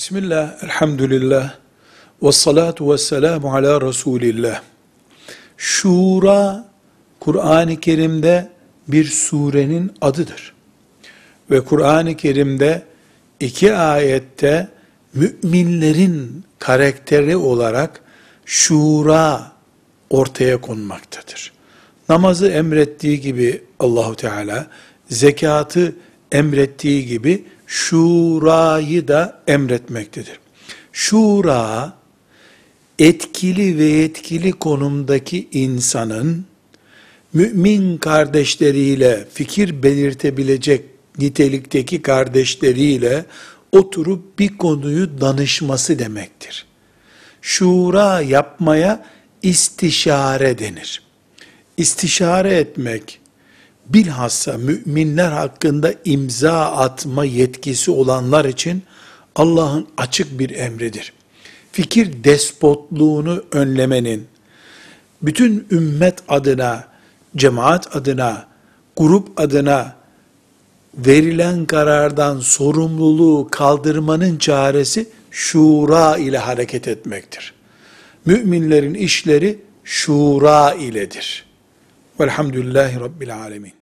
Bismillah, elhamdülillah, ve salatu ve selamu ala Resulillah. Şura, Kur'an-ı Kerim'de bir surenin adıdır. Ve Kur'an-ı Kerim'de iki ayette müminlerin karakteri olarak şura ortaya konmaktadır. Namazı emrettiği gibi Allahu Teala, zekatı emrettiği gibi şurayı da emretmektedir. Şura, etkili ve yetkili konumdaki insanın, mümin kardeşleriyle fikir belirtebilecek nitelikteki kardeşleriyle oturup bir konuyu danışması demektir. Şura yapmaya istişare denir. İstişare etmek, bilhassa müminler hakkında imza atma yetkisi olanlar için Allah'ın açık bir emridir. Fikir despotluğunu önlemenin, bütün ümmet adına, cemaat adına, grup adına verilen karardan sorumluluğu kaldırmanın çaresi şura ile hareket etmektir. Müminlerin işleri şura iledir. Velhamdülillahi Rabbil Alemin.